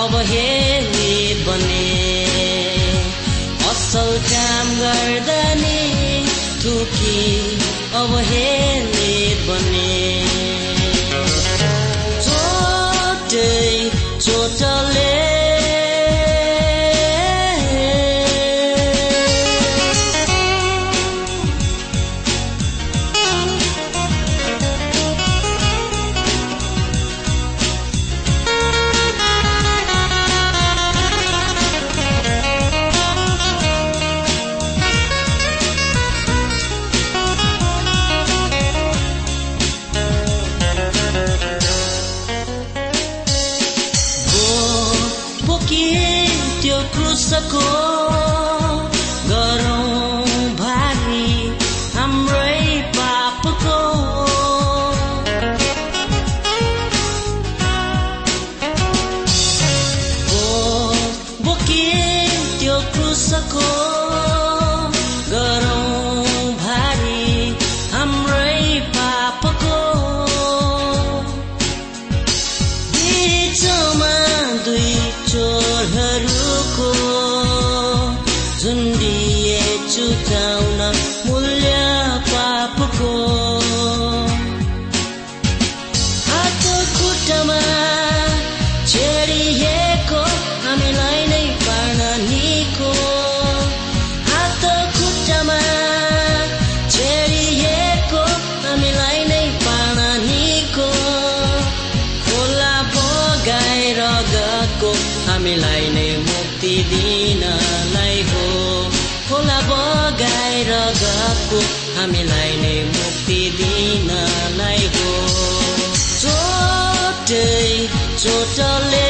अब हेली बने। असल काम गर्दा नि अब cruza con हामीलाई नै मुक्ति दिनलाई हो। चोटै चोटले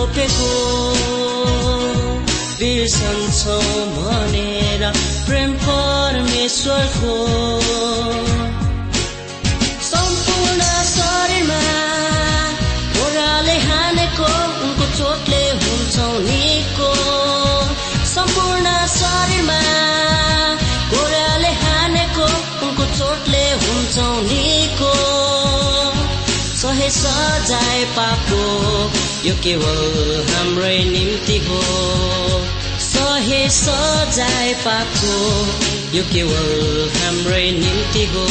रोपेको बिर्सन्छौ भनेर प्रेम परमेश्वरको सम्पूर्ण शरीरमा ओराले हानेको उनको चोटले हुन्छौ निको। सम्पूर्ण शरीरमा ओराले हानेको उनको चोटले हुन्छौ निको। सहे सजाय पाएको यो केवल हाम्रै निम्ति हो। सहे सजाय पापको यो केवल हाम्रै निम्ति हो।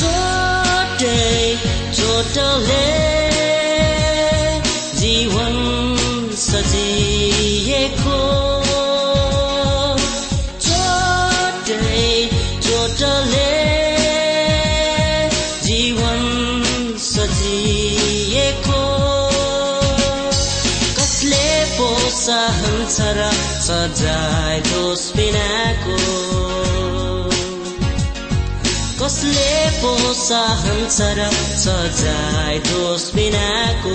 चोटै चोटले जीवन सजिएको दोष बिनाको कसले पो सहन्छ र दोष बिनाको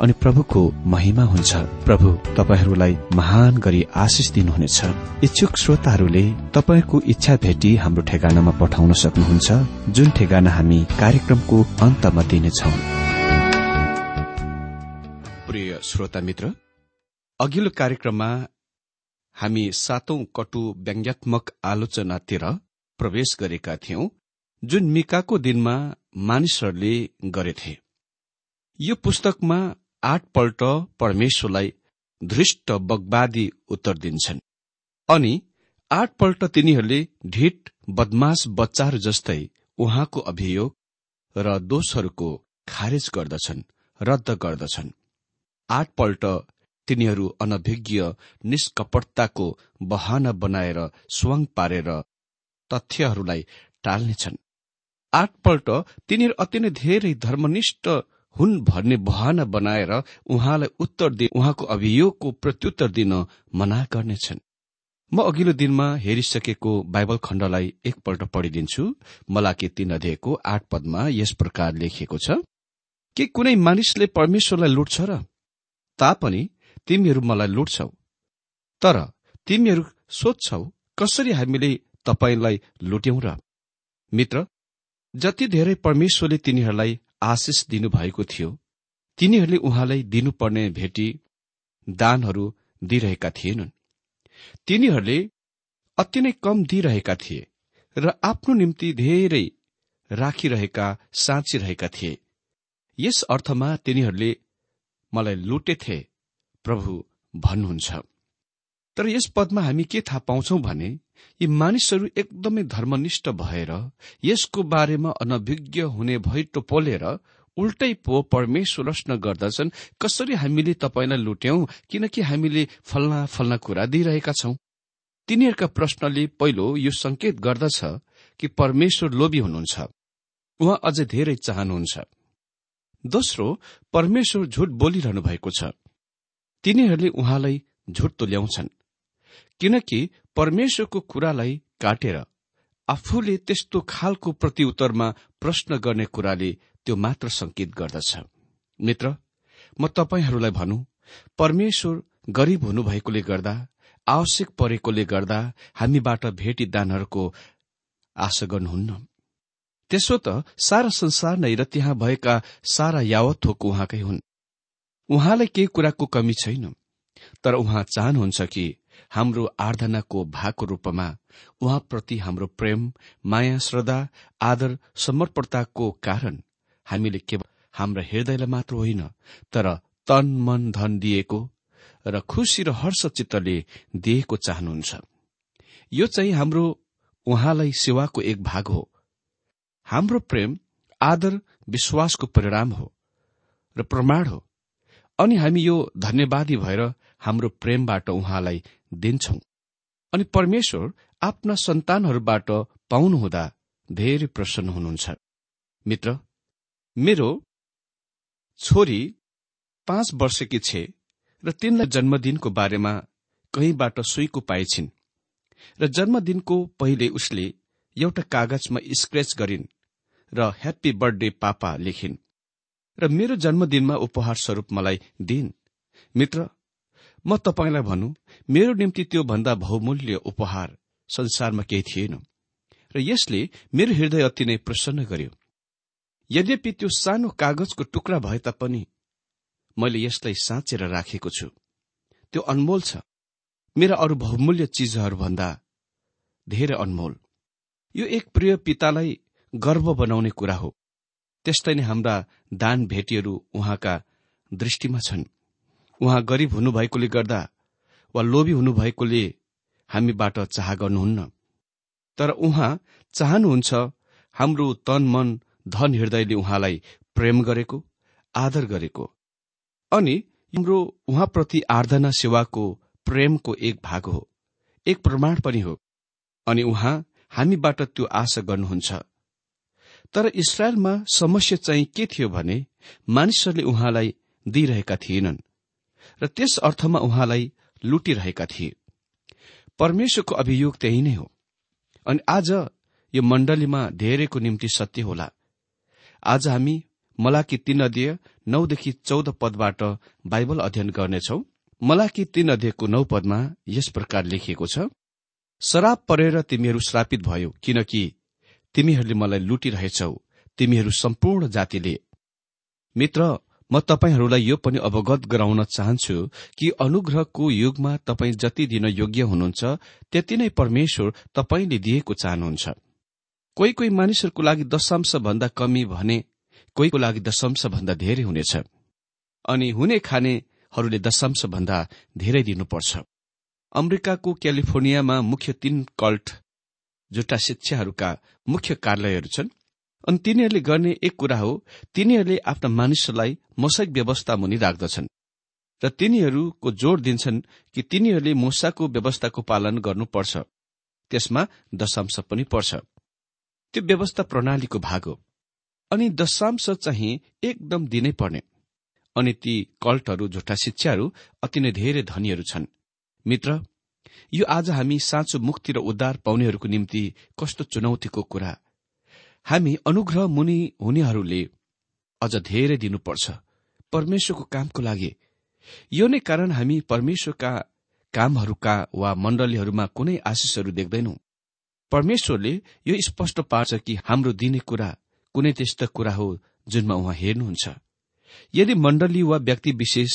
अनि प्रभुको महिमा हुन्छ। प्रभु तपाईँहरूलाई महान गरी आशिष दिनुहुनेछ। इच्छुक श्रोताहरूले तपाईँको इच्छा भेटी हाम्रो ठेगानामा पठाउन सक्नुहुन्छ जुन ठेगाना हामी कार्यक्रमको अन्तमा दिनेछौ। प्रिय श्रोता मित्र अघिल्लो कार्यक्रममा हामी सातौं कटु व्यङ्ग्यात्मक आलोचनातिर प्रवेश गरेका थियौं जुन मिकाको दिनमा मानिसहरूले गरेथे। यो पुस्तकमा आठपल्ट परमेश्वरलाई धृष्ट बगवादी उत्तर दिन्छन्। अनि आठपल्ट तिनीहरूले ढिट बदमाश बच्चाहरू जस्तै उहाँको अभियोग र दोषहरूको खारेज गर्दछन् रद्द गर्दछन्। आठपल्ट तिनीहरू अनभिज्ञ निष्कपटताको बहाना बनाएर स्वाङ पारेर तथ्यहरूलाई टाल्नेछन्। आठपल्ट तिनीहरू अति नै धेरै धर्मनिष्ठ हुन् भन्ने बहाना बनाएर उहाँलाई उत्तर दिए उहाँको अभियोगको प्रत्युत्तर दिन मना गर्नेछन्। म अघिल्लो दिनमा हेरिसकेको बाइबल खण्डलाई एकपल्ट पढिदिन्छु। मलाकी तीन अध्ययको आठ पदमा यस प्रकार लेखिएको छ के कुनै मानिसले परमेश्वरलाई लुट्छ र तापनि तिमीहरू मलाई लुट्छौ? तर तिमीहरू सोध्छौ कसरी हामीले तपाईँलाई लुट्यौं र? मित्र जति धेरै परमेश्वरले तिनीहरूलाई आशिष दिनुभएको थियो। तिनीहरूले उहाँलाई दिनुपर्ने भेटी दानहरू दिइरहेका थिएनन्। तिनीहरूले अति नै कम दिइरहेका थिए र आफ्नो निम्ति धेरै राखिरहेका साँचिरहेका थिए। यस अर्थमा तिनीहरूले मलाई लुटेथे प्रभु भन्नुहुन्छ। तर यस पदमा हामी के थाहा पाउँछौ भने यी मानिसहरू एकदमै धर्मनिष्ठ भएर यसको बारेमा अनभिज्ञ हुने भई टोपोलेर उल्टै पो परमेश्वर गर्दछन्। कसरी हामीले तपाईँलाई लुट्यौं किनकि हामीले फल्ना फल्ना कुरा दिइरहेका छौं? तिनीहरूका प्रश्नले पहिलो यो संकेत गर्दछ कि परमेश्वर लोभी हुनुहुन्छ। उहाँ अझै धेरै चाहनुहुन्छ। दोस्रो परमेश्वर झुट बोलिरहनु भएको छ। तिनीहरूले उहाँलाई झुट तुल्याउँछन्। किनकि परमेश्वरको कुरालाई काटेर आफूले त्यस्तो खालको प्रत्युत्तरमा प्रश्न गर्ने कुराले त्यो मात्र संकेत गर्दछ। मित्र म तपाईँहरूलाई भनौं परमेश्वर गरीब हुनुभएकोले गर्दा आवश्यक परेकोले गर्दा हामीबाट भेटी दानहरूको आशा गर्नुहुन्न। त्यसो त सारा संसार नै र त्यहाँ भएका सारा यावत थोक उहाँकै हुन्। उहाँलाई केही कुराको कमी छैन। तर उहाँ चाहनुहुन्छ कि हाम्रो आराधनाको भागको रूपमा उहाँप्रति हाम्रो प्रेम माया श्रद्धा आदर समर्पणताको कारण हामीले केवल हाम्रा हृदयलाई मात्र होइन तर तन मन धन दिएको र खुसी र हर्ष चित्तले दिएको चाहनुहुन्छ। यो चाहिँ हाम्रो उहाँलाई सेवाको एक भाग हो। हाम्रो प्रेम आदर विश्वासको परिणाम हो र प्रमाण हो। अनि हामी यो धन्यवादी भएर हाम्रो प्रेमबाट उहाँलाई दिन्छौं। अनि परमेश्वर आफ्ना सन्तानहरूबाट पाउनुहुँदा धेरै प्रसन्न हुनुहुन्छ। मित्र मेरो छोरी पाँच वर्षकी छे र तिनलाई जन्मदिनको बारेमा कहीँबाट सुइको पाएछिन् र जन्मदिनको पहिले उसले एउटा कागजमा स्क्रेच गरिन् र ह्याप्पी बर्थडे पापा लेखिन् र मेरो जन्मदिनमा उपहार स्वरूप मलाई दिइन्। मित्र म तपाईँलाई भनौँ मेरो निम्ति त्यो भन्दा बहुमूल्य उपहार संसारमा केही थिएन। र यसले मेरो हृदय अति नै प्रसन्न गर्यो। यद्यपि त्यो सानो कागजको टुक्रा भए तापनि मैले यसलाई साँचेर राखेको छु। त्यो अनमोल छ। मेरा अरू बहुमूल्य चिजहरूभन्दा धेरै अनमोल। यो एक प्रिय पितालाई गर्व बनाउने कुरा हो। त्यस्तै नै हाम्रा दान भेटीहरू उहाँका दृष्टिमा छन्। उहाँ गरिब हुनुभएकोले गर्दा वा लोभी हुनुभएकोले हामीबाट चाह गर्नुहुन्न। तर उहाँ चाहनुहुन्छ हाम्रो तन मन धन हृदयले उहाँलाई प्रेम गरेको आदर गरेको। अनि हाम्रो उहाँप्रति आराधना सेवाको प्रेमको एक भाग हो एक प्रमाण पनि हो। अनि उहाँ हामीबाट त्यो आशा गर्नुहुन्छ। तर इसरायलमा समस्या चाहिँ के थियो भने मानिसहरूले उहाँलाई दिइरहेका थिएनन्। र त्यस अर्थमा उहाँलाई लुटिरहेका थिए। परमेश्वरको अभियोग त्यही नै हो। अनि आज यो मण्डलीमा धेरैको निम्ति सत्य होला। आज हामी मलाकी तीन अध्यय नौदेखि चौध पदबाट बाइबल अध्ययन गर्नेछौ। मलाकी तीन अध्ययको नौ पदमा यस प्रकार लेखिएको छ शराब परेर तिमीहरू श्रापित भयो किनकि तिमीहरूले मलाई लुटिरहेछौ तिमीहरू सम्पूर्ण जातिले। मित्र म तपाईँहरूलाई यो पनि अवगत गराउन चाहन्छु कि अनुग्रहको युगमा तपाईँ जति दिन योग्य हुनुहुन्छ त्यति नै परमेश्वर तपाईँले दिएको चाहनुहुन्छ। कोही कोही मानिसहरूको लागि दशांश भन्दा कमी भने कोहीको लागि दशांश भन्दा धेरै हुनेछ। अनि हुने खानेहरूले दशांश भन्दा धेरै दिनुपर्छ। अमेरिकाको क्यालिफोर्नियामा मुख्य तीन कल्ट जुटा शिक्षाहरूका मुख्य कार्यालयहरू छन्। अनि तिनीहरूले गर्ने एक कुरा हो तिनीहरूले आफ्ना मानिसहरूलाई मोसाइक व्यवस्था मुनि राख्दछन् र तिनीहरूको जोड़ दिन्छन् कि तिनीहरूले मोसाको व्यवस्थाको पालन गर्नुपर्छ। त्यसमा दशांश पनि पर्छ। त्यो व्यवस्था प्रणालीको भाग हो। अनि दशांश चाहिँ एकदम दिनै पर्ने। अनि ती कल्टहरू झुटा शिक्षाहरू अति नै धेरै धनीहरू छन्। मित्र यो आज हामी साँचो मुक्ति र उद्धार पाउनेहरूको निम्ति कस्तो चुनौतीको कुरा हामी अनुग्रह मुनि हुनेहरूले अझ धेरै दिनुपर्छ परमेश्वरको कामको लागि। यो नै कारण हामी परमेश्वरका कामहरूका वा मण्डलीहरूमा कुनै आशिषहरू देख्दैनौ। परमेश्वरले यो स्पष्ट पार्छ कि हाम्रो दिने कुरा कुनै त्यस्तो कुरा हो जुनमा उहाँ हेर्नुहुन्छ। यदि मण्डली वा व्यक्ति विशेष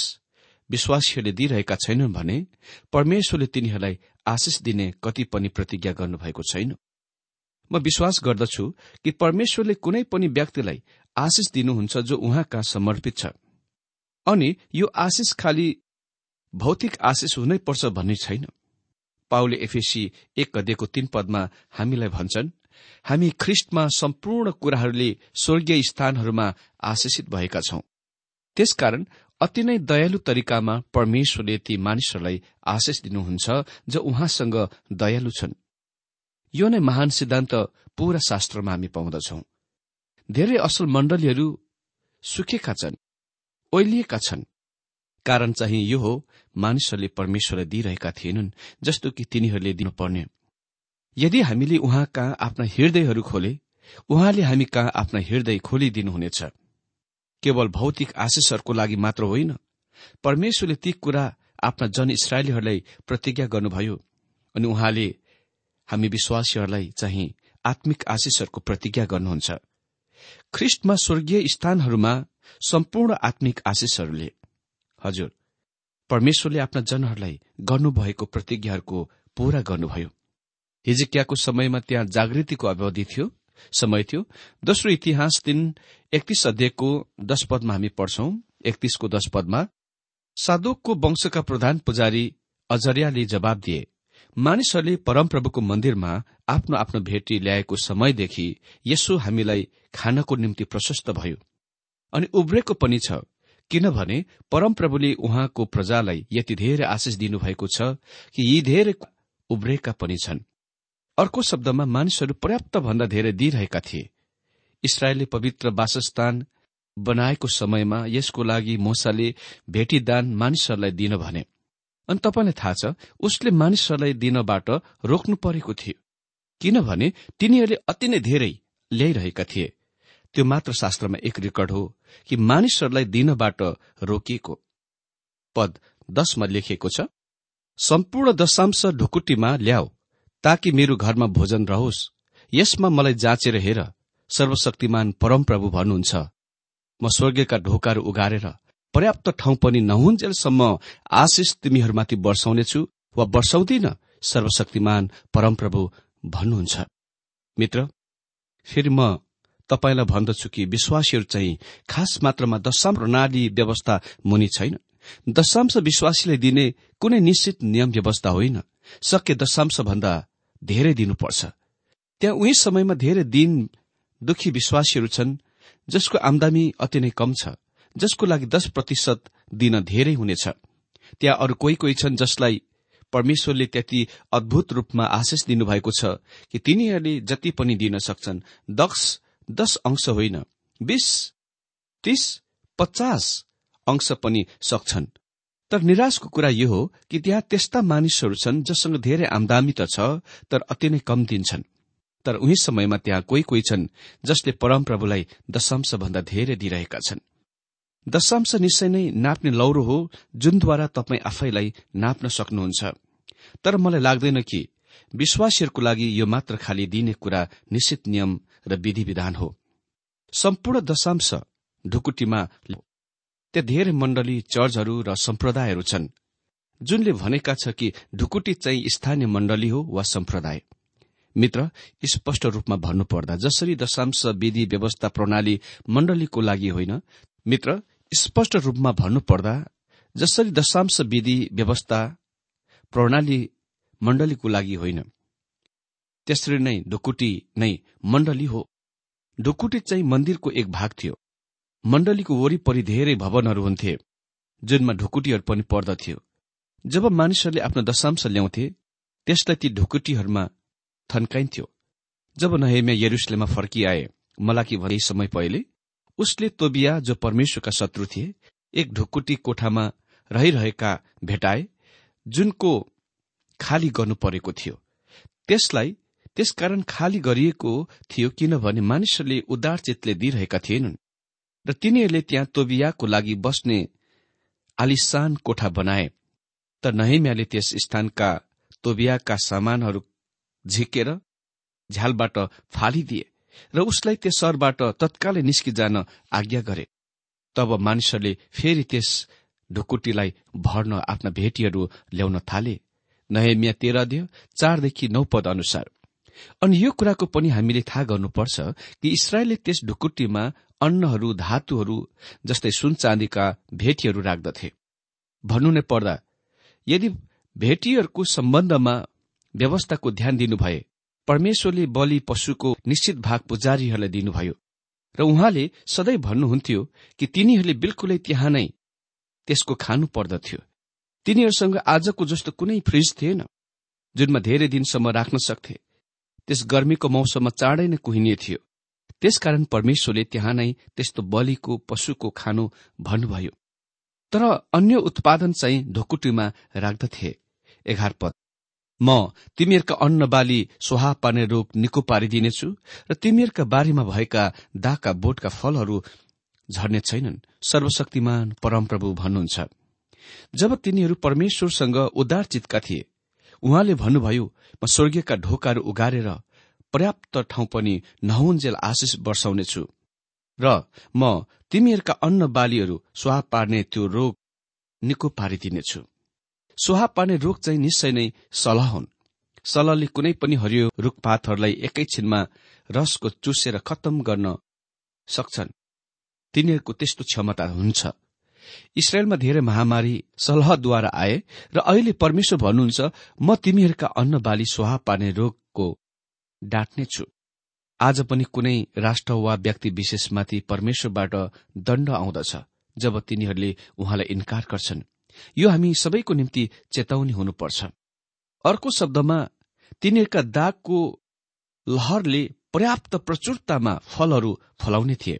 विश्वासीहरूले दिइरहेका छैनन् भने परमेश्वरले तिनीहरूलाई आशिष दिने कति पनि प्रतिज्ञा गर्नुभएको छैन। म विश्वास गर्दछु कि परमेश्वरले कुनै पनि व्यक्तिलाई आशिष दिनुहुन्छ जो उहाँ कहाँ समर्पित छ। अनि यो आशिष खालि भौतिक आशिष हुनै पर्छ भन्ने छैन। पाउले एफएसी एक गदेको तीन पदमा हामीलाई भन्छन् हामी ख्रिष्टमा सम्पूर्ण कुराहरूले स्वर्गीय स्थानहरूमा आशिषित भएका छौं। त्यसकारण अति नै दयालु तरिकामा परमेश्वरले ती मानिसहरूलाई आशिष दिनुहुन्छ जो उहाँसँग दयालु छन्। यो नै महान सिद्धान्त पूरा शास्त्रमा हामी पाउँदछौ। धेरै असल मण्डलीहरू सुकेका छन् ओइलिएका छन्। कारण चाहिँ यो हो मानिसहरूले परमेश्वरलाई दिइरहेका थिएनन् जस्तो कि तिनीहरूले दिनुपर्ने। यदि हामीले उहाँ कहाँ आफ्ना हृदयहरू खोले उहाँले हामी कहाँ आफ्ना हृदय खोलिदिनुहुनेछ। केवल भौतिक आशिषहरूको लागि मात्र होइन परमेश्वरले ती कुरा आफ्ना जन इसरायलीहरूलाई प्रतिज्ञा गर्नुभयो अनि उहाँले हामी विश्वासीहरूलाई चाहिँ आत्मिक आशिषहरूको प्रतिज्ञा गर्नुहुन्छ। ख्रिष्टमा स्वर्गीय स्थानहरूमा सम्पूर्ण आत्मिक आशिषहरूले हजुर परमेश्वरले आफ्ना जनहरूलाई गर्नुभएको प्रतिज्ञाहरूको पूरा गर्नुभयो। हिजिकियाको समयमा त्यहाँ जागृतिको अवधि थियो समय थियो। दोस्रो इतिहास दिन एकतीस अध्ययको दश पदमा हामी पढ्छौं। एकतीसको दश पदमा सादोकको वंशका प्रधान पुजारी अजरियाले जवाब दिए मानिसहरूले परमप्रभुको मन्दिरमा आफ्नो आफ्नो भेटी ल्याएको समयदेखि यसो हामीलाई खानको निम्ति प्रशस्त भयो। अनि उब्रेको पनि छ किनभने परमप्रभुले उहाँको प्रजालाई यति धेरै आशिष दिनुभएको छ कि यी धेरै उब्रेका पनि छन्। अर्को शब्दमा मानिसहरू पर्याप्त भन्दा धेरै दिइरहेका थिए। इसरायलले पवित्र वासस्थान बनाएको समयमा यसको लागि मोसाले भेटीदान मानिसहरूलाई दिन भने। अनि तपाईँलाई थाहा छ उसले मानिसहरूलाई दिनबाट रोक्नु परेको थियो। किनभने तिनीहरूले अति नै धेरै ल्याइरहेका थिए। त्यो मात्र शास्त्रमा एक रेकर्ड हो कि मानिसहरूलाई दिनबाट रोकिएको पद दशमा लेखिएको छ सम्पूर्ण दशांश ढुकुटीमा ल्याऊ ताकि मेरो घरमा भोजन रहोस्। यसमा मलाई जाँचेर हेर सर्वशक्तिमान परमप्रभु भन्नुहुन्छ। म स्वर्गीयका ढोकाहरू उगारेर पर्याप्त ठाउँ पनि नहुन्जेलसम्म आशिष तिमीहरूमाथि वर्षाउनेछु वा वर्षाउँदिन सर्वशक्तिमान परमप्रभु भन्नुहुन्छ। मित्र फेरि म तपाईँलाई भन्दछु कि विश्वासीहरू चाहिँ खास मात्रामा दशाम प्रणाली व्यवस्था मुनि छैन। दशांश विश्वासीलाई दिने कुनै निश्चित नियम व्यवस्था होइन। सके दशांश भन्दा धेरै दिनुपर्छ। त्यहाँ उही समयमा धेरै दिन दुखी विश्वासीहरू छन् जसको आमदामी अति नै कम छ। जसको लागि दश प्रतिशत दिन धेरै हुनेछ। त्यहाँ अरू कोही कोही छन् जसलाई परमेश्वरले त्यति अद्भुत रूपमा आशिष दिनुभएको छ कि तिनीहरूले जति पनि दिन सक्छन्। दक्ष दश अंश होइन बीस तीस पचास अंश पनि सक्छन्। तर निराशको कुरा यो हो कि त्यहाँ त्यस्ता मानिसहरू छन् जससँग धेरै आमदामी त छ तर अति नै कम दिन्छन् तर उही समयमा त्यहाँ कोही कोही छन् जसले परमप्रभुलाई दशांश भन्दा धेरै दिइरहेका छन्। दशांश निश्चय नै नाप्ने लौरो हो जुनद्वारा तपाईँ आफैलाई नाप्न सक्नुहुन्छ। तर मलाई लाग्दैन कि विश्वासीहरूको लागि यो मात्र खाली दिने कुरा निश्चित नियम र विधि विधान हो। सम्पूर्ण दशांश ढुकुटीमा त्यहाँ धेरै मण्डली चर्चहरू र सम्प्रदायहरू छन् जुनले भनेका छ कि ढुकुटी चाहिँ स्थानीय मण्डली हो वा सम्प्रदाय। मित्र स्पष्ट रूपमा भन्नुपर्दा जसरी दशांश विधि व्यवस्था प्रणाली मण्डलीको लागि होइन मित्र स्पष्ट रूपमा भन्नुपर्दा जसरी दशांश विधि व्यवस्था प्रणाली मण्डलीको लागि होइन त्यसरी नै ढुकुटी नै मण्डली हो। ढुकुटी चाहिँ मन्दिरको एक भाग थियो। मण्डलीको वरिपरि धेरै भवनहरू हुन्थे जुनमा ढुकुटीहरू पनि पर्दथ्यो। जब मानिसहरूले आफ्नो दशांश ल्याउँथे त्यसलाई ती ढुकुटीहरूमा थन्काइन्थ्यो। जब नहेम्या यरुसलेमा फर्किआए मलाकी भने समय पहिले उसले तोबिया जो परमेश्वरका शत्रु थिए एक ढुकुटी कोठामा रहिरहेका भेटाए जुनको खाली गर्नु परेको थियो। त्यसलाई त्यसकारण खाली गरिएको थियो किनभने मानिसहरूले उदार चितले दिइरहेका थिएनन् र तिनीहरूले त्यहाँ तोबियाको लागि बस्ने आलिसान कोठा बनाए तर नहेम्याले त्यस स्थानका तोबियाका सामानहरू झिकेर झ्यालबाट फालिदिए। र उसलाई त्यस सहरबाट तत्कालै निस्किजान आज्ञा गरे। तब मानिसहरूले फेरि त्यस ढुकुटीलाई भर्न आफ्ना भेटीहरू ल्याउन थाले। नहेमिया तेह्र दियो चारदेखि नौ पद अनुसार। अनि यो कुराको पनि हामीले थाहा गर्नुपर्छ कि इसरायलले त्यस ढुकुटीमा अन्नहरू धातुहरू जस्तै सुन चाँदीका भेटीहरू राख्दथे। भन्नु नै पर्दा यदि भेटीहरूको सम्बन्धमा व्यवस्थाको ध्यान दिनुभए परमेश्वरले बलि पशुको निश्चित भाग पुजारीहरूलाई दिनुभयो। र उहाँले सधैँ भन्नुहुन्थ्यो कि तिनीहरूले बिल्कुलै त्यहाँ नै त्यसको खानु पर्दथ्यो। तिनीहरूसँग आजको जस्तो कुनै फ्रिज थिएन जुनमा धेरै दिनसम्म राख्न सक्थे। त्यस गर्मीको मौसममा चाँडै नै कुहिने थियो। त्यसकारण परमेश्वरले त्यहाँ नै त्यस्तो बलिको पशुको खानु भन्नुभयो। तर अन्य उत्पादन चाहिँ ढोकुटीमा राख्दथे। एघार पद। म तिमीहरूका अन्न बाली सोहा पार्ने रोग निको पारिदिनेछु र तिमीहरूका बारीमा भएका दाका बोटका फलहरू झर्ने छैनन्। सर्वशक्तिमान परमप्रभु भन्नुहुन्छ। जब तिनीहरू परमेश्वरसँग उदार चितका थिए उहाँले भन्नुभयो म स्वर्गीयका ढोकाहरू उगारेर पर्याप्त ठाउँ पनि नहुन्जेल आशिष वर्षाउनेछु र म तिमीहरूका अन्न बालीहरू स्वाह पार्ने त्यो रोग निको पारिदिनेछु। सुहा पार्ने रोग चाहिँ निश्चय नै सलह हुन्। सलहले कुनै पनि हरियो रुखपातहरूलाई एकैछिनमा रसको चुसेर खत्तम गर्न सक्छन्। तिनीहरूको त्यस्तो क्षमता हुन्छ। इसरायलमा धेरै महामारी सलहद्वारा आए र अहिले परमेश्वर भन्नुहुन्छ म तिमीहरूका अन्न बाली सुहा पार्ने रोगको डाँट्नेछु आज पनि कुनै राष्ट्र वा व्यक्ति विशेषमाथि परमेश्वरबाट दण्ड आउँदछ जब तिनीहरूले उहाँलाई इन्कार गर्छन्। यो हामी सबैको निम्ति चेतावनी हुनुपर्छ। अर्को शब्दमा तिनीहरूका दागको लहरले पर्याप्त प्रचुरतामा फलहरू फलाउने थिए।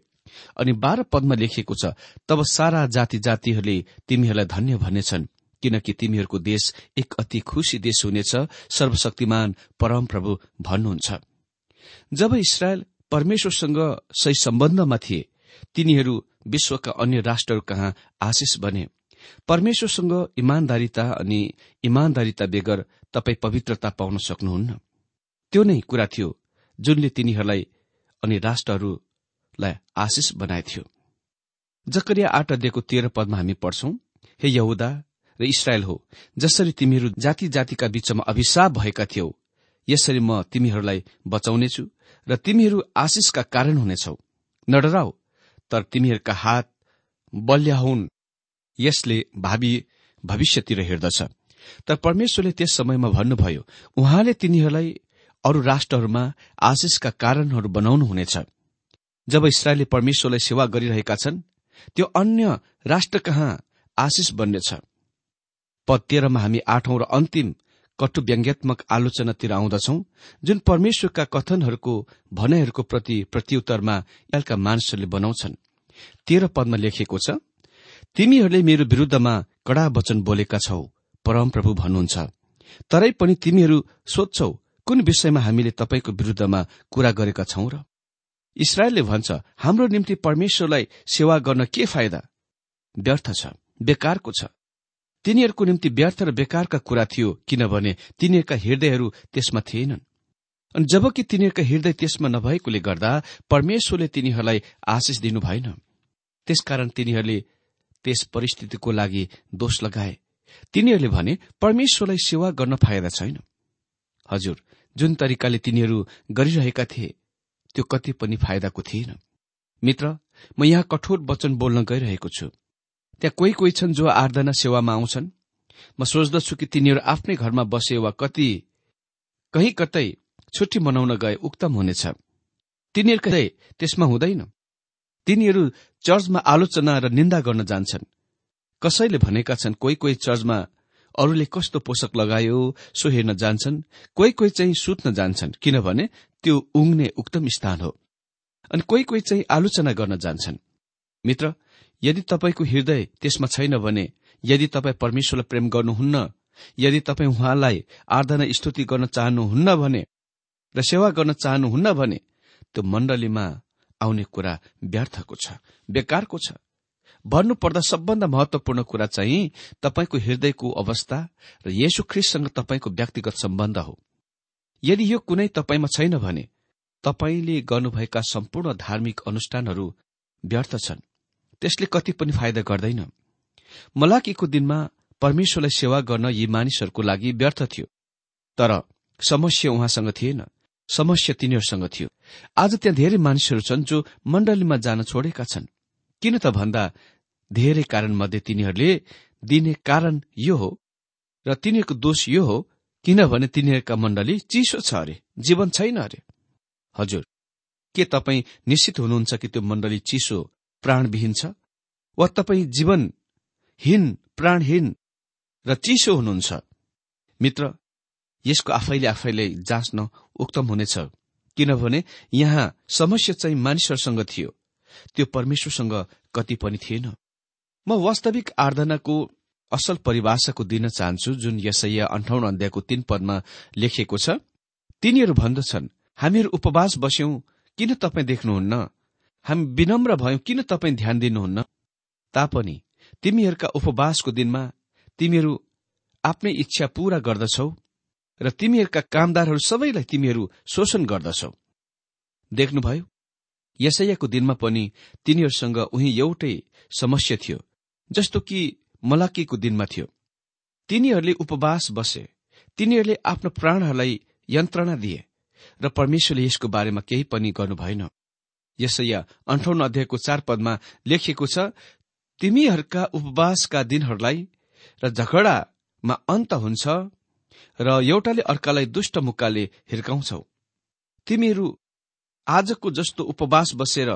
अनि बाह्र पदमा लेखिएको छ तब सारा जाति जातिहरूले तिमीहरूलाई धन्य भन्नेछन् किनकि तिमीहरूको देश एक अति खुशी देश हुनेछ सर्वशक्तिमान परमप्रभु भन्नुहुन्छ। जब इसरायल परमेश्वरसँग सही सम्बन्धमा थिए तिनीहरू विश्वका अन्य राष्ट्रहरू कहाँ आशिष बने? परमेश्वरसँग इमान्दारिता अनि इमान्दारिता बेगर तपाईँ पवित्रता पाउन सक्नुहुन्न। त्यो नै कुरा थियो जुनले तिनीहरूलाई अनि राष्ट्रहरूलाई आशिष बनाएथ्यो जकरिया आठ अध्ययको तेह्र पदमा हामी पढ्छौं हे यहुदा र इसरायल हो जसरी तिमीहरू जाति जातिका बीचमा अभिशाप भएका थियौ यसरी म तिमीहरूलाई बचाउनेछु र तिमीहरू आशिषका कारण हुनेछौ। नडराउ तर तिमीहरूका हात बल्या हुन्। यसले भावी भविष्यतिर हेर्दछ। तर परमेश्वरले त्यस समयमा भन्नुभयो उहाँले तिनीहरूलाई अरू राष्ट्रहरूमा आशिषका कारणहरू बनाउनु हुनेछ जब इसरायलले परमेश्वरलाई सेवा गरिरहेका छन् त्यो अन्य राष्ट्र कहाँ आशिष बन्नेछ? पद तेह्रमा हामी आठौं र अन्तिम कटु व्यङ्ग्यात्मक आलोचनातिर आउँदछौ जुन परमेश्वरका कथनहरूको भनाइहरूको प्रति प्रत्युत्तरमा यलका मानिसहरूले बनाउँछन्। तेह्र पदमा लेखिएको छ तिमीहरूले मेरो विरूद्धमा कड़ा वचन बोलेका छौ परमप्रभु भन्नुहुन्छ। तरै पनि तिमीहरू सोध्छौ कुन विषयमा हामीले तपाईँको विरूद्धमा कुरा गरेका छौं र? इसरायलले भन्छ हाम्रो निम्ति परमेश्वरलाई सेवा गर्न के फाइदा? व्यर्थ छ बेकारको छ। तिनीहरूको निम्ति व्यर्थ र बेकारका कुरा थियो किनभने तिनीहरूका हृदयहरू त्यसमा थिएनन्। अनि जबकि तिनीहरूका हृदय त्यसमा नभएकोले गर्दा परमेश्वरले तिनीहरूलाई आशिष दिनु भएन त्यसकारण तिनीहरूले त्यस परिस्थितिको लागि दोष लगाए। तिनीहरूले भने परमेश्वरलाई सेवा गर्न फाइदा छैन। हजुर जुन तरिकाले तिनीहरू गरिरहेका थिए त्यो कति पनि फाइदाको थिएन। मित्र म यहाँ कठोर वचन बोल्न गइरहेको छु। त्यहाँ कोही कोही छन् जो आराधना सेवामा आउँछन्। म सोच्दछु कि तिनीहरू आफ्नै घरमा बसे वा कति कहीँ कतै छुट्टी मनाउन गए उक्तम हुनेछ। तिनीहरू त्यसमा हुँदैन। तिनीहरू चर्चमा आलोचना र निन्दा गर्न जान्छन्। कसैले भनेका छन् कोही कोही चर्चमा अरूले कस्तो पोषक लगायो सो हेर्न जान्छन् कोही कोही चाहिँ सुत्न जान्छन् किनभने त्यो उङ्ने उक्तम स्थान हो। अनि कोही कोही चाहिँ आलोचना गर्न जान्छन्। मित्र यदि तपाईँको हृदय त्यसमा छैन भने यदि तपाईँ परमेश्वरलाई प्रेम गर्नुहुन्न यदि तपाईँ उहाँलाई आराधना स्तुति गर्न चाहनुहुन्न भने र सेवा गर्न चाहनुहुन्न भने त्यो मण्डलीमा आउने कुरा व्यर्थको छ बेकारको छ। भन्नुपर्दा सबभन्दा महत्वपूर्ण कुरा चाहिँ तपाईँको हृदयको अवस्था र येशु ख्रिससँग तपाईँको व्यक्तिगत सम्बन्ध हो। यदि यो कुनै तपाईँमा छैन भने तपाईँले गर्नुभएका सम्पूर्ण धार्मिक अनुष्ठानहरू व्यर्थ छन्। त्यसले कति पनि फाइदा गर्दैन। मलाकीको दिनमा परमेश्वरलाई सेवा गर्न यी मानिसहरूको लागि व्यर्थ थियो। तर समस्या उहाँसँग थिएन। समस्या तिनीहरूसँग थियो। आज त्यहाँ धेरै मानिसहरू छन् जो मण्डलीमा जान छोडेका छन्। किन त भन्दा धेरै कारणमध्ये तिनीहरूले दिने कारण यो हो र तिनीहरूको दोष यो हो किनभने तिनीहरूका मण्डली चिसो छ अरे जीवन छैन अरे। हजुर के तपाईँ निश्चित हुनुहुन्छ कि त्यो मण्डली चिसो प्राणविहीन छ? वा तपाईँ जीवनहीन प्राणहीन र चिसो हुनुहुन्छ? मित्र यसको आफैले आफैले जाँच्न उक्तम हुनेछ। किनभने यहाँ समस्या चाहिँ मानिसहरूसँग थियो। त्यो परमेश्वरसँग कति पनि थिएन। म वास्तविक आराधनाको असल परिभाषाको दिन चाहन्छु जुन यसैया अन्ठाउन्न अध्यायको तीन पदमा लेखिएको छ। तिनीहरू भन्दछन् हामीहरू उपवास बस्यौं किन तपाईँ देख्नुहुन्न? हामी विनम्र भयौं किन तपाईँ ध्यान दिनुहुन्न? तापनि तिमीहरूका उपवासको दिनमा तिमीहरू आफ्नै इच्छा पूरा गर्दछौ। र तिमीहरूका कामदारहरू सबैलाई तिमीहरू शोषण गर्दछौ। देख्नुभयो यसैयाको दिनमा पनि तिनीहरूसँग उही एउटै समस्या थियो जस्तो कि मलाकीको दिनमा थियो। तिनीहरूले उपवास बसे तिनीहरूले आफ्नो प्राणहरूलाई यन्त्रणा दिए र परमेश्वरले यसको बारेमा केही पनि गर्नु भएन। यसैया अन्ठाउन्न अध्यायको चार पदमा लेखिएको छ तिमीहरूका उपवासका दिनहरूलाई र झगडामा अन्त हुन्छ र एउटाले अर्कालाई दुष्ट मुक्काले हिर्काउँछौ। तिमीहरू आजको जस्तो उपवास बसेर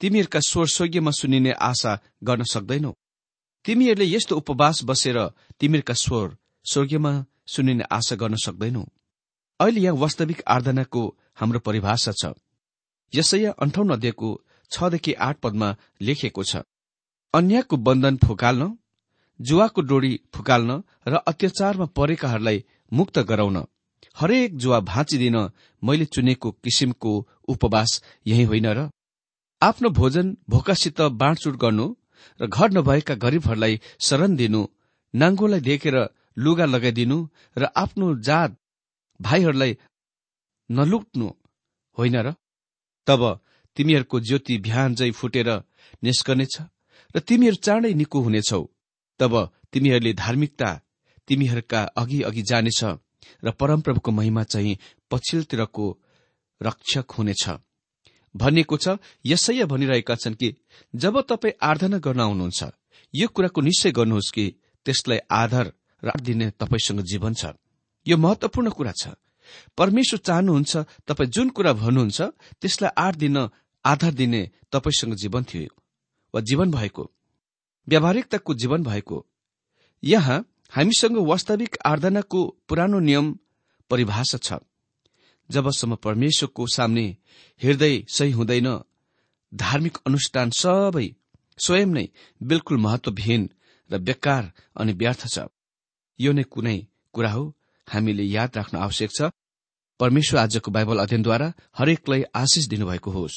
तिमीहरूका स्वर स्वर्गीयमा सुनिने आशा गर्न सक्दैनौ। तिमीहरूले यस्तो उपवास बसेर तिमीहरूका स्वर स्वर्गीयमा सुनिने आशा गर्न सक्दैनौ। अहिले यहाँ वास्तविक आराधनाको हाम्रो परिभाषा छ। यसैया अन्ठाउन्न अध्ययको छदेखि आठ पदमा लेखिएको छ अन्यको बन्धन फुकाल्न जुवाको डोरी फुकाल्न र अत्याचारमा परेकाहरूलाई मुक्त गराउन। हरेक जुवा भाँचिदिन मैले चुनेको किसिमको उपवास यही होइन र आफ्नो भोजन भोकासित बाँडचुट गर्नु र घर नभएका गरिबहरूलाई शरण दिनु नाङ्गोलाई देखेर लुगा लगाइदिनु र आफ्नो जात भाइहरूलाई नलुट्नु होइन र? तब तिमीहरूको ज्योति बिहान जै फुटेर निस्कनेछ र तिमीहरू चाँडै निको हुनेछौ। तब तिमीहरूले धार्मिकता तिमीहरूका अघि अघि जानेछ र परमप्रभुको महिमा चाहिँ पछिल्लोतिरको रक्षक हुनेछ। भनिएको छ यसैया भनिरहेका छन् कि जब तपाईँ आराधना गर्न आउनुहुन्छ यो कुराको निश्चय गर्नुहोस् कि त्यसलाई आधार दिने तपाईँसँग जीवन छ। यो महत्वपूर्ण कुरा छ। परमेश्वर चाहनुहुन्छ तपाईँ जुन कुरा भन्नुहुन्छ त्यसलाई आठ दिन आधार दिने तपाईँसँग जीवन थियो। वा जीवन भएको व्यावहारिकताको जीवन भएको। यहाँ हामीसँग वास्तविक आराधनाको पुरानो नियम परिभाषा छ। जबसम्म परमेश्वरको सामने हृदय सही हुँदैन धार्मिक अनुष्ठान सबै स्वयं नै बिल्कुल महत्वविहीन र बेकार अनि व्यर्थ छ। यो नै कुनै कुरा हो हामीले याद राख्न आवश्यक छ। परमेश्वर आजको बाइबल अध्ययनद्वारा हरेकलाई आशिष दिनुभएको होस्।